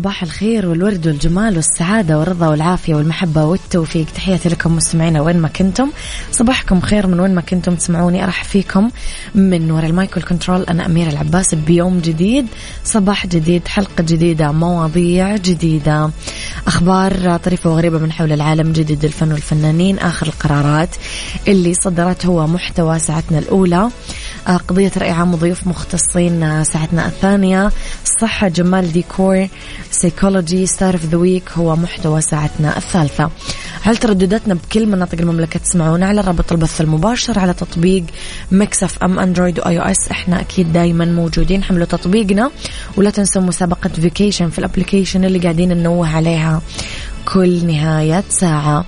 صباح الخير والورد والجمال والسعادة والرضا والعافية والمحبة والتوفيق. تحياتي لكم مستمعينا وين ما كنتم. صباحكم خير من وين ما كنتم تسمعوني. أرحب فيكم من وراء ال mic وال control. أنا أميرة العباس بيوم جديد. صباح جديد حلقة جديدة مواضيع جديدة أخبار طريفة وغريبة من حول العالم جديد الفن والفنانين آخر القرارات اللي صدرته هو محتوى ساعتنا الأولى. قضية رأي عام وضيوف مختصين آه، ساعتنا الثانية. صحة جمال ديكور psychology star of the week هو محتوى ساعتنا الثالثة. على تردداتنا بكل مناطق المملكة تسمعونا على رابط البث المباشر على تطبيق Mix FM Android و iOS إحنا أكيد دايما موجودين حملوا تطبيقنا. ولا تنسوا مسابقة vacation في ال application اللي قاعدين ننوه عليها. كل نهاية ساعة.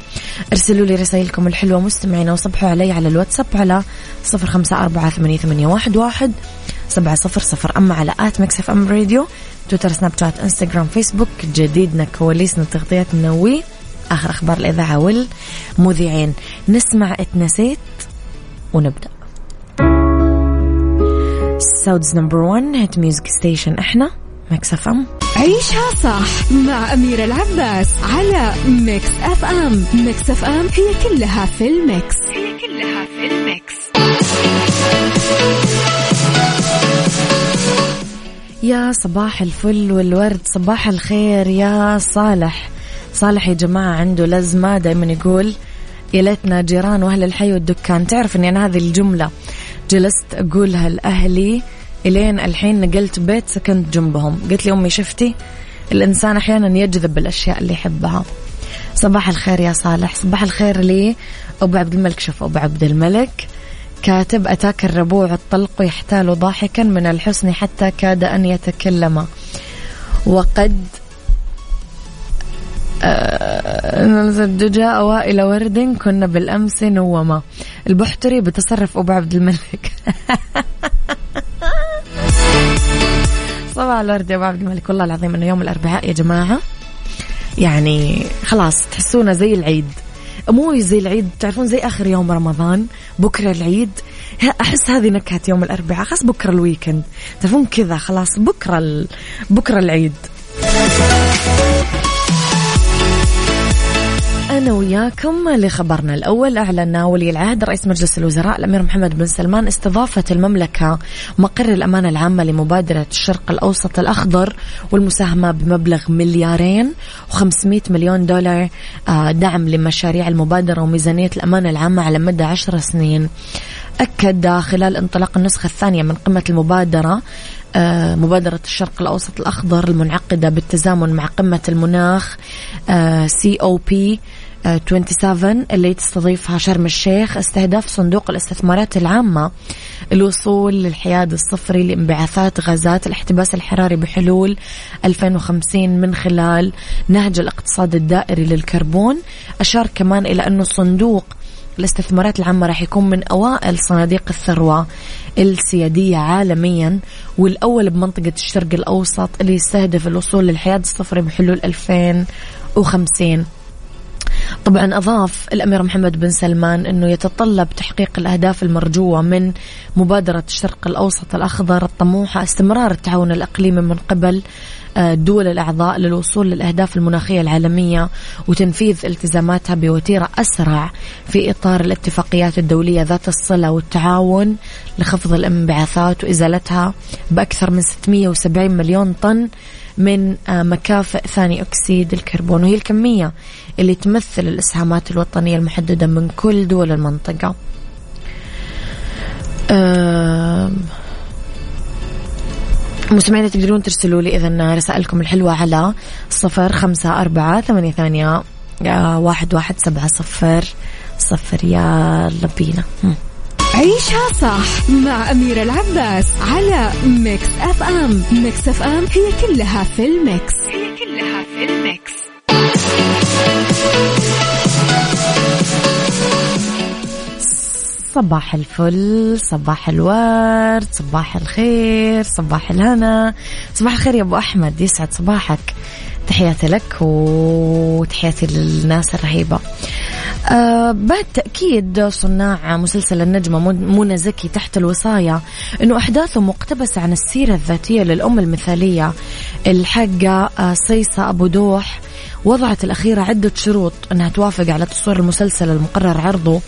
ارسلوا لي رسائلكم الحلوة مستمعينا وصبحوا علي على الواتساب على صفر خمسة أربعة ثمانية واحد سبعة صفر صفر. أما على at Mix FM Radio تويتر سناب شات إنستغرام فيسبوك جديدنا كواليسنا تغطياتنا و آخر أخبار الإذاعة والمذيعين. نسمع اتنسيت ونبدأ. Saudi's number 1 hit music station إحنا Mix FM. عيشها صح مع أميرة العباس على Mix FM. Mix FM هي كلها في ال mix. هي كلها في ال mix. يا صباح الفل والورد صباح الخير يا صالح. صالح يا جماعة عنده لزمة دايما يقول يا ليتنا جيران وأهل الحي والدكان. تعرف إني أنا هذه الجملة جلست أقولها لأهلي إلين الحين نقلت بيت سكنت جنبهم. قلت لي امي شفتي؟ الإنسان أحيانا يجذب الأشياء اللي يحبها. صباح الخير يا صالح. صباح الخير لي. أبو عبد الملك. شوف أبو عبد الملك كاتب أتاك الربوع الطلق يحتال ضاحكا من الحسن حتى كاد أن يتكلم. وقد نزججا أوائل ورد كنا بالأمس نوما. البحتري بتصرف أبو عبد الملك. صباح الورد يا أبو عبد الملك والله العظيم أنه يوم الأربعاء يا جماعة. يعني خلاص تحسونا زي العيد. مو زي العيد تعرفون زي آخر يوم رمضان بكرة العيد. أحس هذه نكهة يوم الأربعاء خلاص بكرة الويكند تعرفون كذا خلاص بكرة ال... بكرة العيد. أنا وياكم لخبرنا الأول. أعلن ولي العهد رئيس مجلس الوزراء الأمير محمد بن سلمان استضافة المملكة مقر الأمانة العامة لمبادرة الشرق الأوسط الأخضر والمساهمة بمبلغ مليارين و500 مليون دولار آه، دعم لمشاريع المبادرة وميزانية الأمانة العامة على مدى عشر سنين. أكد خلال انطلاق النسخة الثانية من قمة المبادرة آه، مبادرة الشرق الأوسط الأخضر المنعقدة بالتزامن مع قمة المناخ سي أو بي 27 اللي تستضيفها شرم الشيخ استهداف صندوق الاستثمارات العامة الوصول للحياد الصفري لانبعاثات غازات الاحتباس الحراري بحلول 2050 من خلال نهج الاقتصاد الدائري للكربون. أشار كمان إلى أنه صندوق الاستثمارات العامة راح يكون من أوائل صناديق الثروة السيادية عالميا والأول بمنطقة الشرق الأوسط اللي يستهدف الوصول للحياد الصفري بحلول 2050 طبعا أضاف الأمير محمد بن سلمان أنه يتطلب تحقيق الأهداف المرجوة من مبادرة الشرق الأوسط الأخضر الطموحة استمرار التعاون الإقليمي من قبل الدول آه، الأعضاء للوصول للأهداف المناخية العالمية وتنفيذ التزاماتها بوتيرة أسرع في إطار الاتفاقيات الدولية ذات الصلة والتعاون لخفض الانبعاثات وإزالتها بأكثر من 670 مليون طن من آه، مكافئ ثاني أكسيد الكربون. وهي الكمية اللي تمثل الإسهامات الوطنية المحددة من كل دول المنطقة. مستمعينا تقدرون ترسلوا لي إذا رسائلكم الحلوة على صفر خمسة أربعة ثمانية ثانية آه، واحد واحد سبعة صفر صفر. يا بينا عيشها صح مع أميرة العباس على Mix FM. Mix FM هي كلها في ال mix. هي كلها في ال mix. صباح الفل صباح الورد صباح الخير صباح الهنا. صباح الخير يا أبو أحمد يسعد صباحك. تحياتي لك وتحياتي للناس الرهيبة. أه بعد تأكيد صناع مسلسل النجمة منى زكي تحت الوصاية أنه أحداثه مقتبسة عن السيرة الذاتية للأم المثالية الحاجة آه، صيصة أبو دوح وضعت الأخيرة عدة شروط أنها توافق على تصوير المسلسل المقرر عرضه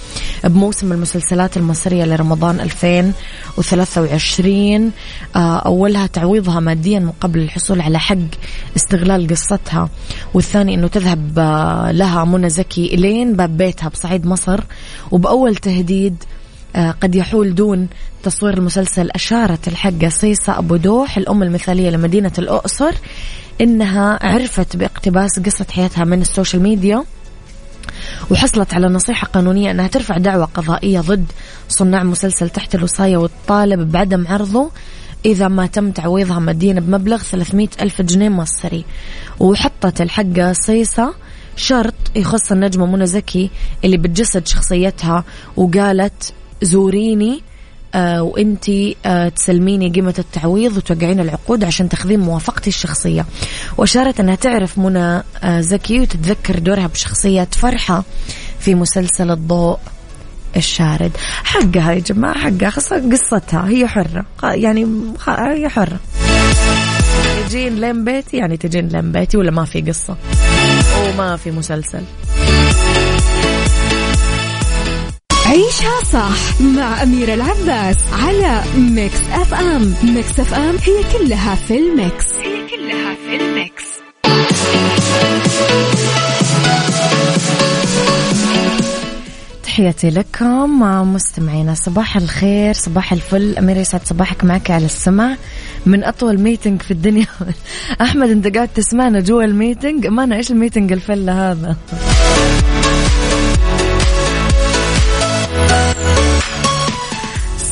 بموسم المسلسلات المصرية لرمضان 2023 آه، أولها تعويضها ماديا مقابل الحصول على حق استغلال قصتها والثاني أنه تذهب آه، لها منى زكي إلين باب بيتها بصعيد مصر وبأول تهديد قد يحول دون تصوير المسلسل أشارت الحجة صيصة أبو دوح الأم المثالية لمدينة الأقصر. إنها عرفت باقتباس قصة حياتها من ال social media وحصلت على نصيحة قانونية أنها ترفع دعوة قضائية ضد صناع مسلسل تحت الوصاية وتطالب بعدم عرضه إذا ما تم تعويضها ماديا بمبلغ 300 ألف جنيه مصري. وحطت الحقة صيصة شرط يخص النجمة منى زكي اللي بتجسد شخصيتها وقالت زوريني آه وإنتي آه تسلميني قيمة التعويض وتوقعين العقود عشان تاخذين موافقتي الشخصية. وأشارت أنها تعرف منى آه زكي وتتذكر دورها بشخصية فرحة في مسلسل الضوء الشارد. حقها يا جماعة حقها خاصة قصتها هي حرة. يعني هي حرة. تجين لين بيتي يعني تجين لين بيتي ولا ما في قصة؟ وما في مسلسل. عيشها صح مع أميرة العباس على Mix FM. Mix FM هي كلها في ال mix. هي كلها في ال mix. تحياتي لكم مستمعينا صباح الخير صباح الفل. أميرة يسعد صباحك معك على السمع من أطول meeting في الدنيا. أحمد أنت قاعد تسمعنا جوا ال meeting. ما أنا إيش الميتنج الفلة هذا؟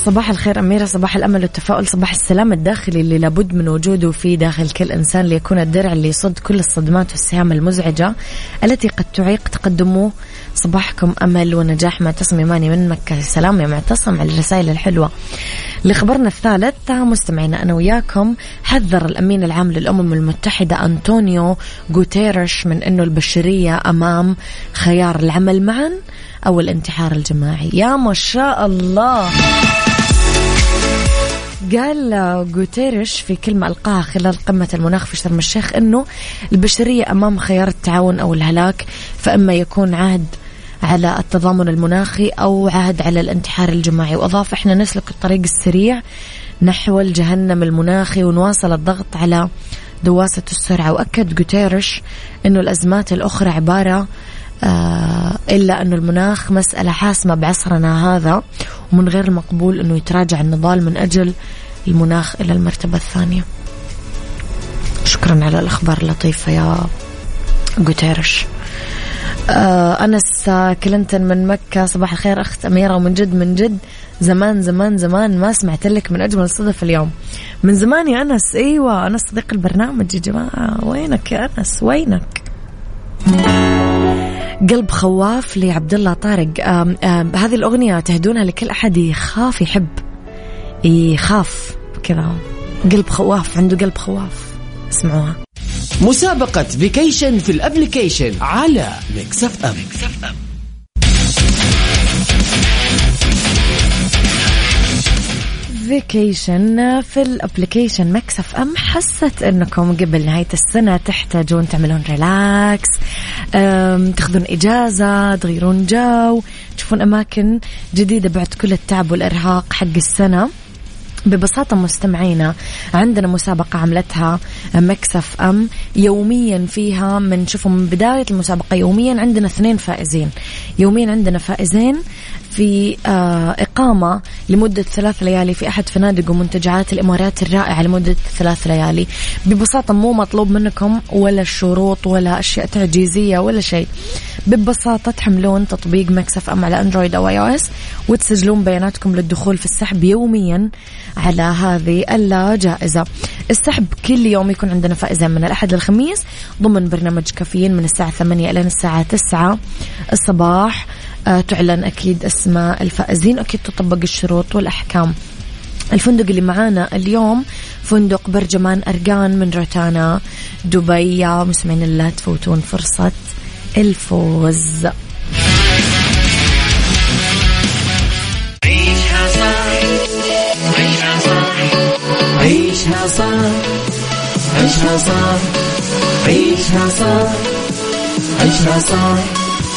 صباح الخير أميرة صباح الأمل والتفاؤل صباح السلام الداخلي اللي لابد من وجوده في داخل كل إنسان ليكون الدرع اللي يصد كل الصدمات والسهام المزعجة التي قد تعيق تقدمه. صباحكم أمل ونجاح معتصم إيماني من مكة. سلام يا معتصم على الرسائل الحلوة. لخبرنا الثالث مستمعينا أنا وياكم حذر الأمين العام للأمم المتحدة أنطونيو غوتيرش من أنه البشرية أمام خيار العمل معا أو الانتحار الجماعي. يا ما شاء الله! قال غوتيريش في كلمة ألقاها خلال قمة المناخ في شرم الشيخ أنه البشرية أمام خيار التعاون أو الهلاك فإما يكون عهد على التضامن المناخي أو عهد على الانتحار الجماعي. وأضاف إحنا نسلك الطريق السريع نحو الجهنم المناخي ونواصل الضغط على دواسة السرعة. وأكد غوتيريش أنه الأزمات الأخرى عبارة آه، إلا أن المناخ مسألة حاسمة بعصرنا هذا ومن غير المقبول أنه يتراجع النضال من أجل المناخ إلى المرتبة الثانية. شكرا على الأخبار اللطيفة يا جوتيرش. أنس كلينتون من مكة صباح الخير أخت أميرة ومن جد من جد زمان زمان زمان ما سمعت لك من أجمل الصدف اليوم. من زمان يا أنس أيوة أنا صديق البرنامج يا جماعة. وينك يا أنس؟ وينك؟ قلب خواف لعبد الله طارق. آم آم هذه الأغنية تهدونها لكل أحد يخاف يحب يخاف كذا. قلب خواف عنده قلب خواف. اسمعوها. مسابقة vacation في ال application على Mix FM, vacation في ال application Mix FM حست إنكم قبل نهاية السنة تحتاجون تعملون relax تاخذون إجازة تغيرون جو تشوفون أماكن جديدة بعد كل التعب والإرهاق حق السنة. ببساطة مستمعينا عندنا مسابقة عملتها Mix FM يوميا فيها من شوفوا من بداية المسابقة يوميا عندنا اثنين فائزين. يوميا عندنا فائزين في آه، إقامة لمدة ثلاث ليالي في أحد فنادق ومنتجعات الإمارات الرائعة لمدة ثلاث ليالي. ببساطة مو مطلوب منكم ولا شروط ولا أشياء تعجيزية ولا شيء. ببساطة تحملون تطبيق Mix FM على Android أو iOS وتسجلون بياناتكم للدخول في السحب يوميا على هذه الجائزة السحب كل يوم يكون عندنا فائزين من الأحد للخميس ضمن برنامج كافيين من الساعة 8 إلى الساعة 9 الصباح. تعلن أكيد أسماء الفائزين أكيد تطبق الشروط والأحكام. الفندق اللي معانا اليوم فندق برجمان أرقان من روتانا دبي يا مسلمين لا تفوتون فرصة الفوز. عيشها عيشها صح عيشها صح عيشها صح عيشها صح عيشها صح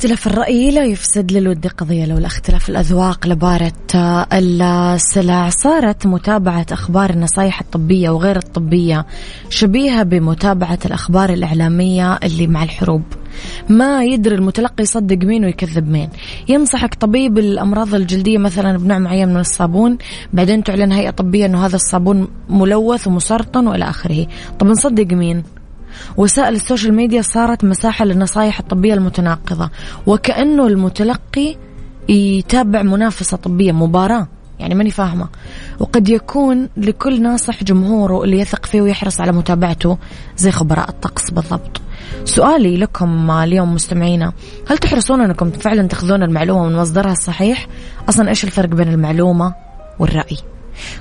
اختلاف الرأي لا يفسد للود قضية لولا اختلاف الأذواق لبارة السلع. صارت متابعة أخبار النصايح الطبية وغير الطبية شبيهة بمتابعة الأخبار الإعلامية اللي مع الحروب. ما يدري المتلقي يصدق مين ويكذب مين. ينصحك طبيب الأمراض الجلدية مثلا بنوع معين من الصابون بعدين تعلن هيئة طبية أنه هذا الصابون ملوث ومسرطن وإلى آخره. طب نصدق مين؟ وسائل ال social media صارت مساحة للنصائح الطبية المتناقضة وكأنه المتلقي يتابع منافسة طبية مباراة يعني ماني فاهمة. وقد يكون لكل ناصح جمهوره اللي يثق فيه ويحرص على متابعته زي خبراء الطقس بالضبط. سؤالي لكم اليوم مستمعينا هل تحرصون أنكم فعلا تأخذون المعلومة من مصدرها الصحيح؟ أصلا إيش الفرق بين المعلومة والرأي؟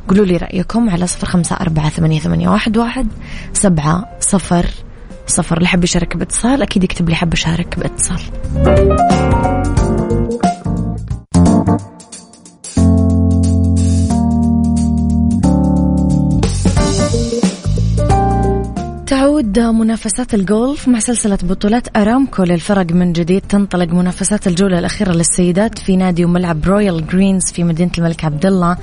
قولوا لي رأيكم على صفر خمسة أربعة ثمانية, ثمانية واحد, واحد سبعة صفر صفر. اللي حب يشارك باتصال أكيد يكتب لي حب يشارك باتصال. تعود منافسات الجولف مع سلسلة بطولات أرامكو للفرق من جديد تنطلق منافسات الجولة الأخيرة للسيدات في نادي وملعب Royal Greens في مدينة الملك عبد الله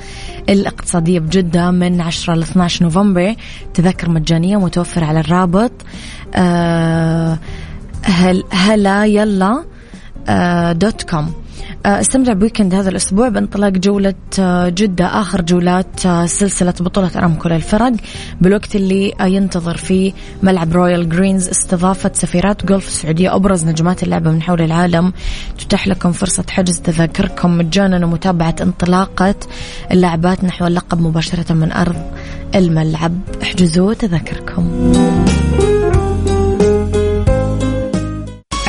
الاقتصادية بجدة من 10 ل 12 نوفمبر. تذاكر مجانية متوفرة على الرابط. آه هلا يلا آه dot com. استمتع ب weekend هذا الأسبوع بانطلاق جولة آه، جدة آخر جولات آه، سلسلة بطولة أرامكو للفرق بالوقت اللي ينتظر فيه ملعب Royal Greens استضافة سفيرات جولف السعودية أبرز نجمات اللعبة من حول العالم. تتاح لكم فرصة حجز تذاكركم مجانا ومتابعة انطلاقة اللاعبات نحو اللقب مباشرة من أرض الملعب. احجزوا تذاكركم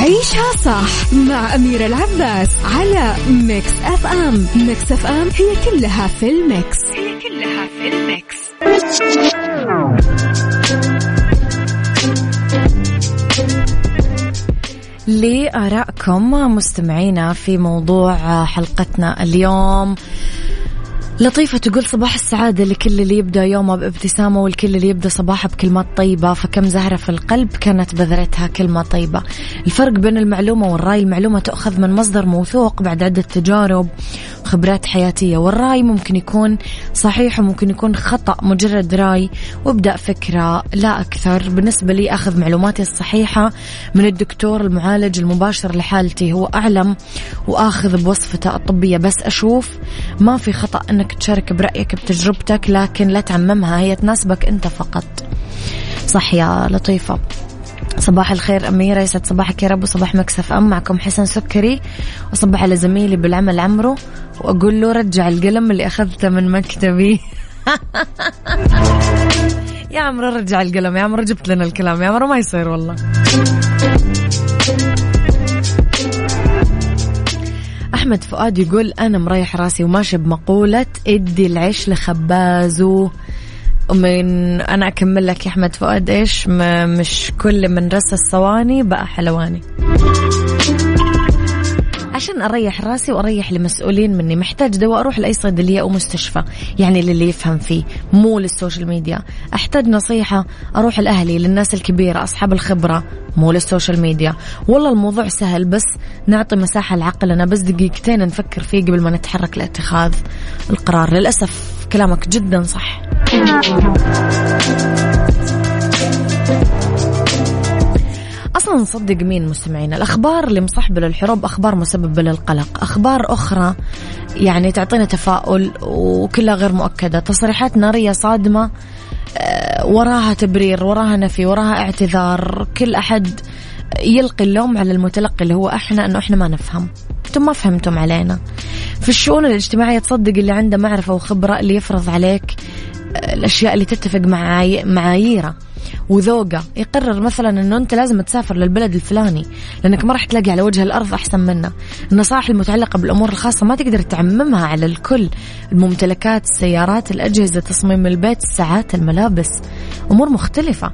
عيشها صح مع أميرة العباس على Mix FM. Mix FM هي كلها في ال mix. هي كلها في ال mix. لآرائكم مستمعينا في موضوع حلقتنا اليوم. لطيفة تقول صباح السعادة لكل اللي يبدأ يومه بابتسامة والكل اللي يبدأ صباحه بكلمات طيبة فكم زهرة في القلب كانت بذرتها كلمة طيبة. الفرق بين المعلومة والرأي المعلومة تؤخذ من مصدر موثوق بعد عدة تجارب. خبرات حياتية. والرأي ممكن يكون صحيح وممكن يكون خطأ مجرد رأي. وابدأ فكرة لا أكثر. بالنسبة لي أخذ معلوماتي الصحيحة من الدكتور المعالج المباشر لحالتي. هو أعلم وآخذ بوصفته الطبية. بس أشوف ما في خطأ أنك تشارك برأيك بتجربتك لكن لا تعممها. هي تناسبك أنت فقط. صح يا لطيفة. صباح الخير أميرة يسعد صباحك يا رب وصباح Mix FM. معكم حسن سكري وصبح على زميلي بالعمل عمرو. وأقول له رجع القلم اللي أخذته من مكتبي. يا عمرو رجع القلم. يا عمرو جبت لنا الكلام. يا عمرو ما يصير والله. أحمد فؤاد يقول أنا مريح راسي وماشي بمقولة إدي العيش لخبازه من أنا أكمل لك يا أحمد فؤاد إيش؟ مش كل من رس الصواني بقى حلواني. عشان أريح راسي وأريح المسؤولين مني محتاج دواء أروح لأي صيدلية أو مستشفى يعني للي يفهم فيه مو لل social media. أحتاج نصيحة أروح لأهلي للناس الكبيرة أصحاب الخبرة مو لل social media. والله الموضوع سهل بس نعطي مساحة لعقلنا. بس دقيقتين نفكر فيه قبل ما نتحرك لاتخاذ القرار. للأسف كلامك جدا صح. أصلا نصدق مين مستمعينا؟ الأخبار اللي مصاحبة للحروب أخبار مسببة للقلق أخبار أخرى يعني تعطينا تفاؤل وكلها غير مؤكدة. تصريحات نارية صادمة آه، وراها تبرير وراها نفي وراها اعتذار. كل أحد يلقي اللوم على المتلقي اللي هو إحنا إنه إحنا ما نفهم. أنتم ما فهمتم علينا. في الشؤون الاجتماعية تصدق اللي عنده معرفة وخبرة اللي يفرض عليك الأشياء اللي تتفق مع معاييره وذوقه يقرر مثلا إنه أنت لازم تسافر للبلد الفلاني لأنك ما راح تلاقي على وجه الأرض أحسن منه. النصائح المتعلقة بالأمور الخاصة ما تقدر تعممها على الكل. الممتلكات السيارات الأجهزة تصميم البيت الساعات الملابس. أمور مختلفة.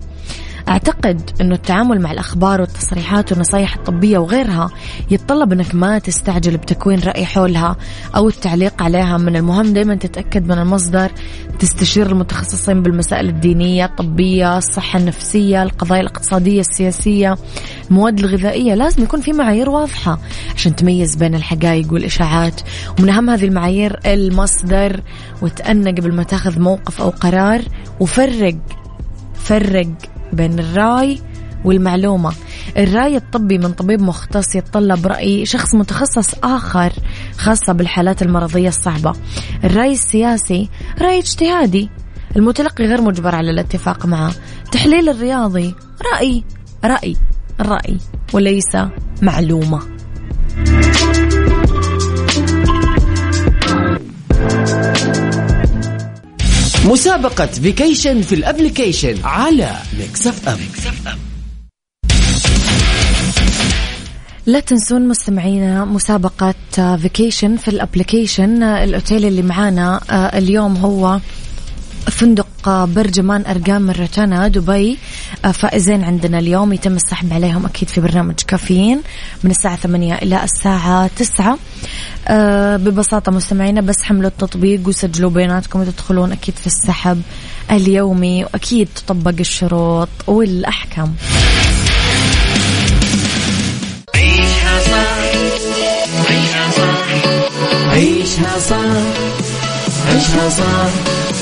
أعتقد أنه التعامل مع الأخبار والتصريحات والنصايح الطبية وغيرها يتطلب أنك ما تستعجل بتكوين رأي حولها أو التعليق عليها من المهم دائما تتأكد من المصدر تستشير المتخصصين بالمسائل الدينية الطبية الصحة النفسية القضايا الاقتصادية السياسية المواد الغذائية لازم يكون في معايير واضحة عشان تميز بين الحقائق والإشاعات. ومن أهم هذه المعايير المصدر وتأنى قبل ما تأخذ موقف أو قرار وفرق فرق بين الراي والمعلومة. الرأي الطبي من طبيب مختص يتطلب رأي شخص متخصص آخر خاصة بالحالات المرضية الصعبة. الرأي السياسي رأي اجتهادي. المتلقي غير مجبر على الاتفاق معه. تحليل الرياضي رأي رأي الرأي وليس معلومة. مسابقة vacation في ال application على Mix FM لا تنسون مستمعينا مسابقة vacation في ال application الأوتيل اللي معانا آه، اليوم هو فندق برجمان أرقام من روتانا دبي آه، فائزين عندنا اليوم يتم السحب عليهم أكيد في برنامج كافيين من الساعة ثمانية إلى الساعة تسعة. أه ببساطة مستمعينا بس حملوا التطبيق وسجلوا بياناتكم وتدخلون أكيد في السحب اليومي وأكيد تطبق الشروط والأحكام. عيشها صح عيشها صح عيشها صح عيشها صح.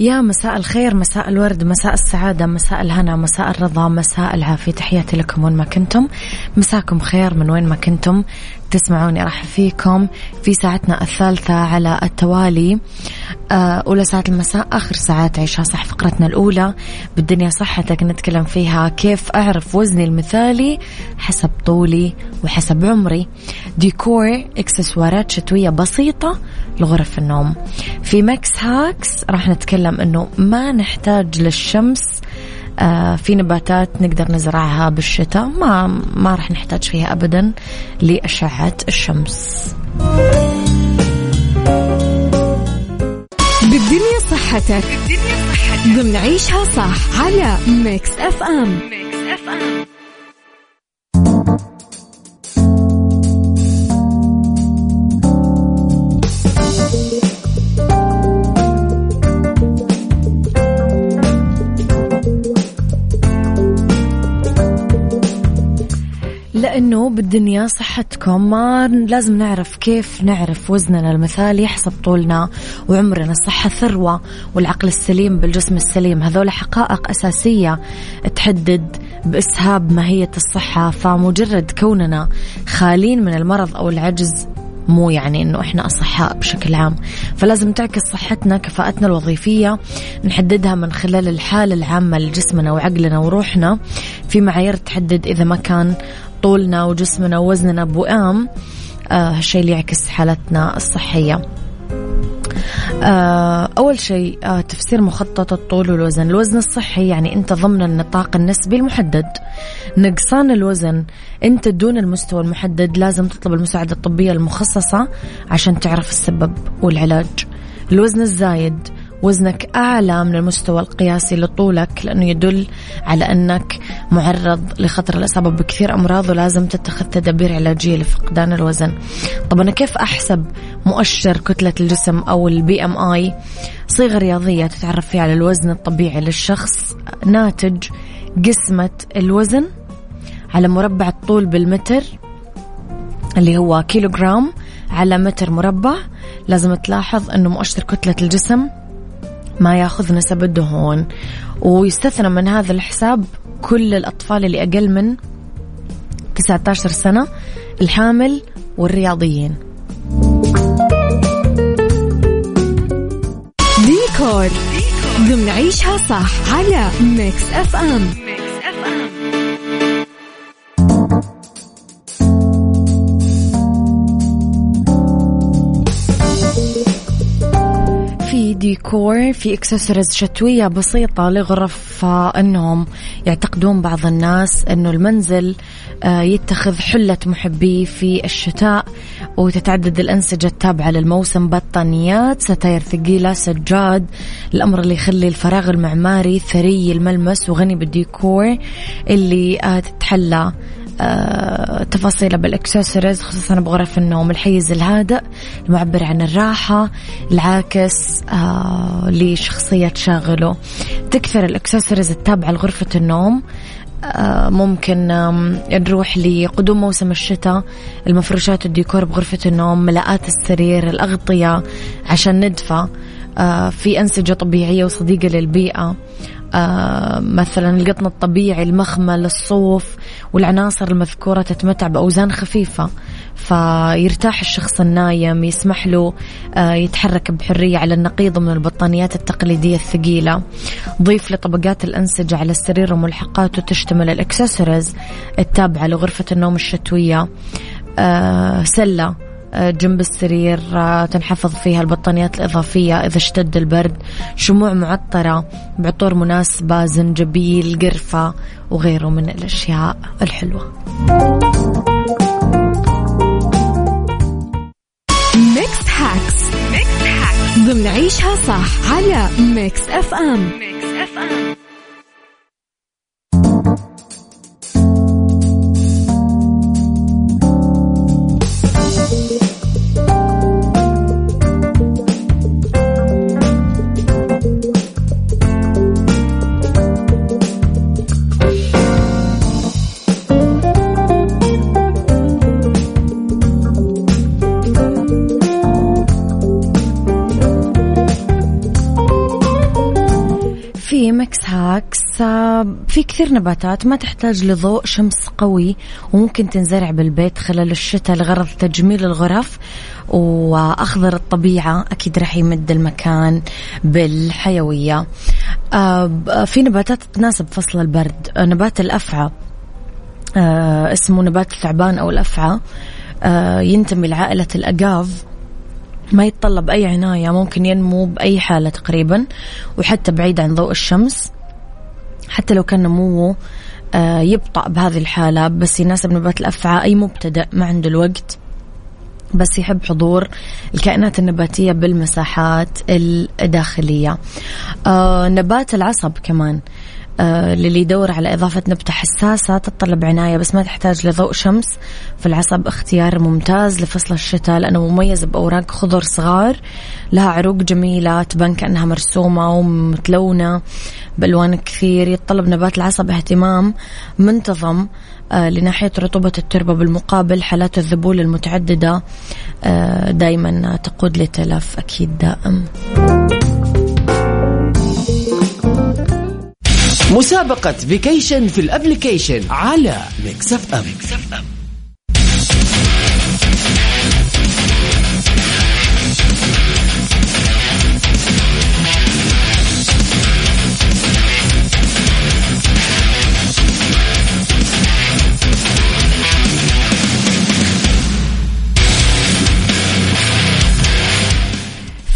يا مساء الخير مساء الورد مساء السعادة مساء الهنا مساء الرضا مساء العافية. تحياتي لكم وين ما كنتم. مساكم خير من وين ما كنتم. تسمعوني راح فيكم في ساعتنا الثالثة على التوالي. آه، أولى ساعات المساء آخر ساعات عيشها صح فقرتنا الأولى. بالدنيا صحتك نتكلم فيها كيف أعرف وزني المثالي حسب طولي وحسب عمري. ديكور إكسسوارات شتوية بسيطة لغرف النوم. في Mix Hacks راح نتكلم أنه ما نحتاج للشمس في نباتات نقدر نزرعها بالشتاء ما ما راح نحتاج فيها ابدا لأشعة الشمس. بالدنيا صحتك. بالدنيا صحتك. ضمن عيشها صح على Mix FM Mix FM لأنه بالدنيا صحتكم ما لازم نعرف كيف نعرف وزننا المثالي حسب طولنا وعمرنا الصحة ثروة والعقل السليم بالجسم السليم. هذول حقائق أساسية تحدد بإسهاب ماهية الصحة فمجرد كوننا خالين من المرض أو العجز مو يعني إنه إحنا أصحاء بشكل عام. فلازم تعكس صحتنا كفاءتنا الوظيفية نحددها من خلال الحالة العامة لجسمنا وعقلنا وروحنا. في معايير تحدد إذا ما كان طولنا وجسمنا ووزننا بوئام آه هالشيء اللي يعكس حالتنا الصحية. آه أول شيء آه تفسير مخطط الطول والوزن. الوزن الصحي يعني أنت ضمن النطاق النسبي المحدد. نقصان الوزن أنت دون المستوى المحدد لازم تطلب المساعدة الطبية المخصصة عشان تعرف السبب والعلاج. الوزن الزايد وزنك أعلى من المستوى القياسي لطولك لأنه يدل على أنك معرض لخطر الإصابة بكثير أمراض ولازم تتخذ تدابير علاجية لفقدان الوزن. طب أنا كيف أحسب مؤشر كتلة الجسم أو ال BMI صيغة رياضية تتعرف فيها على الوزن الطبيعي للشخص ناتج قسمة الوزن على مربع الطول بالمتر اللي هو كيلوغرام على متر مربع. لازم تلاحظ أنه مؤشر كتلة الجسم ما ياخذ نسب الدهون. ويستثنى من هذا الحساب كل الأطفال اللي أقل من 19 سنة الحامل والرياضيين. ديكور. ضمن عيشها صح على Mix FM. ديكور في اكسسوارز شتوية بسيطة لغرف النوم. يعتقدون بعض الناس أنه المنزل آه، يتخذ حلة محببة في الشتاء وتتعدد الأنسجة التابعة للموسم بطانيات. ستاير ثقيلة سجاد الأمر اللي يخلي الفراغ المعماري ثري الملمس وغني بالديكور اللي آه، تتحلى. تفاصيله بالاكسسوارز خصوصا بغرف النوم الحيز الهادئ المعبر عن الراحة العاكس آه، لشخصية شاغله تكثر الاكسسوارز التابعة لغرفة النوم. آه، ممكن نروح لقدوم موسم الشتاء المفروشات الديكور بغرفة النوم ملاءات السرير الأغطية عشان ندفى. في أنسجة طبيعية وصديقة للبيئة. آه مثلا القطن الطبيعي المخمل الصوف والعناصر المذكورة تتمتع بأوزان خفيفة فيرتاح الشخص النايم يسمح له آه يتحرك بحرية على النقيض من البطانيات التقليدية الثقيلة. ضيف لطبقات الأنسجة على السرير وملحقاته تشتمل الإكسسوارز التابعة لغرفة النوم الشتوية. آه سلة. جنب السرير آه، تنحفظ فيها البطانيات الإضافية إذا اشتد البرد شموع معطرة بعطور مناسبة زنجبيل قرفة وغيره من الأشياء الحلوة. Mix Hacks ضمن عيشها صح على Mix FM Mix F في Mix Hacks آه، في كثير نباتات ما تحتاج لضوء شمس قوي وممكن تنزرع بالبيت خلال الشتاء لغرض تجميل الغرف وأخضر الطبيعة أكيد راح يمد المكان بالحيوية. آه، في نباتات تناسب فصل البرد آه، نبات الأفعى اسمه نبات الثعبان أو الأفعى ينتمي لعائلة الأغاف. ما يتطلب أي عناية ممكن ينمو بأي حالة تقريبا وحتى بعيد عن ضوء الشمس. حتى لو كان نموه آه، يبطأ بهذه الحالة بس يناسب نبات الأفعى أي مبتدأ ما عنده الوقت. بس يحب حضور الكائنات النباتية بالمساحات الداخلية. آه نبات العصب كمان. للي يدور على إضافة نبتة حساسة تتطلب عناية بس ما تحتاج لضوء شمس. فالعصب اختيار ممتاز لفصل الشتاء لأنه مميز بأوراق خضر صغار لها عروق جميلة تبان كأنها مرسومة ومتلونة بألوان كثير. يتطلب نبات العصب اهتمام منتظم آه لناحية رطوبة التربة. بالمقابل حالات الذبول المتعددة آه دايما تقود لتلف أكيد دائم. مسابقة vacation في ال application على Mix FM, Mix FM.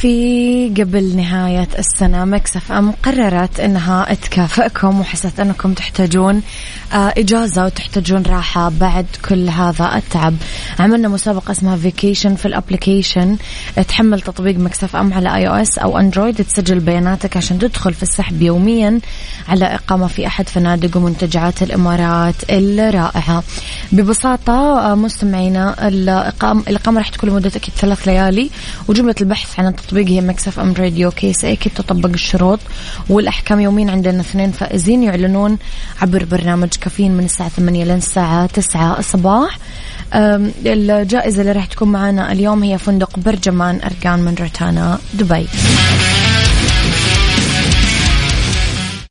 في قبل نهاية السنة Mix FM قررت أنها تكافئكم وحست أنكم تحتاجون آه، إجازة وتحتاجون راحة بعد كل هذا التعب. عملنا مسابقة اسمها vacation في ال application. تحمل تطبيق Mix FM على iOS أو Android تسجل بياناتك عشان تدخل في السحب يوميا على إقامة في أحد فنادق ومنتجعات الإمارات الرائعة. ببساطة آه، مستمعينا الإقامة الإقامة راح تكون لمدة أكيد ثلاث ليالي. وجملة البحث عن التطبيق هي Mix FM Radio KSA أكيد تطبق الشروط والأحكام يومين عندنا اثنين فائزين يعلنون عبر برنامج كافيين من الساعة 8 لين الساعة 9 الصباح. الجائزة اللي راح تكون معنا اليوم هي فندق برجمان أركان من روتانا دبي.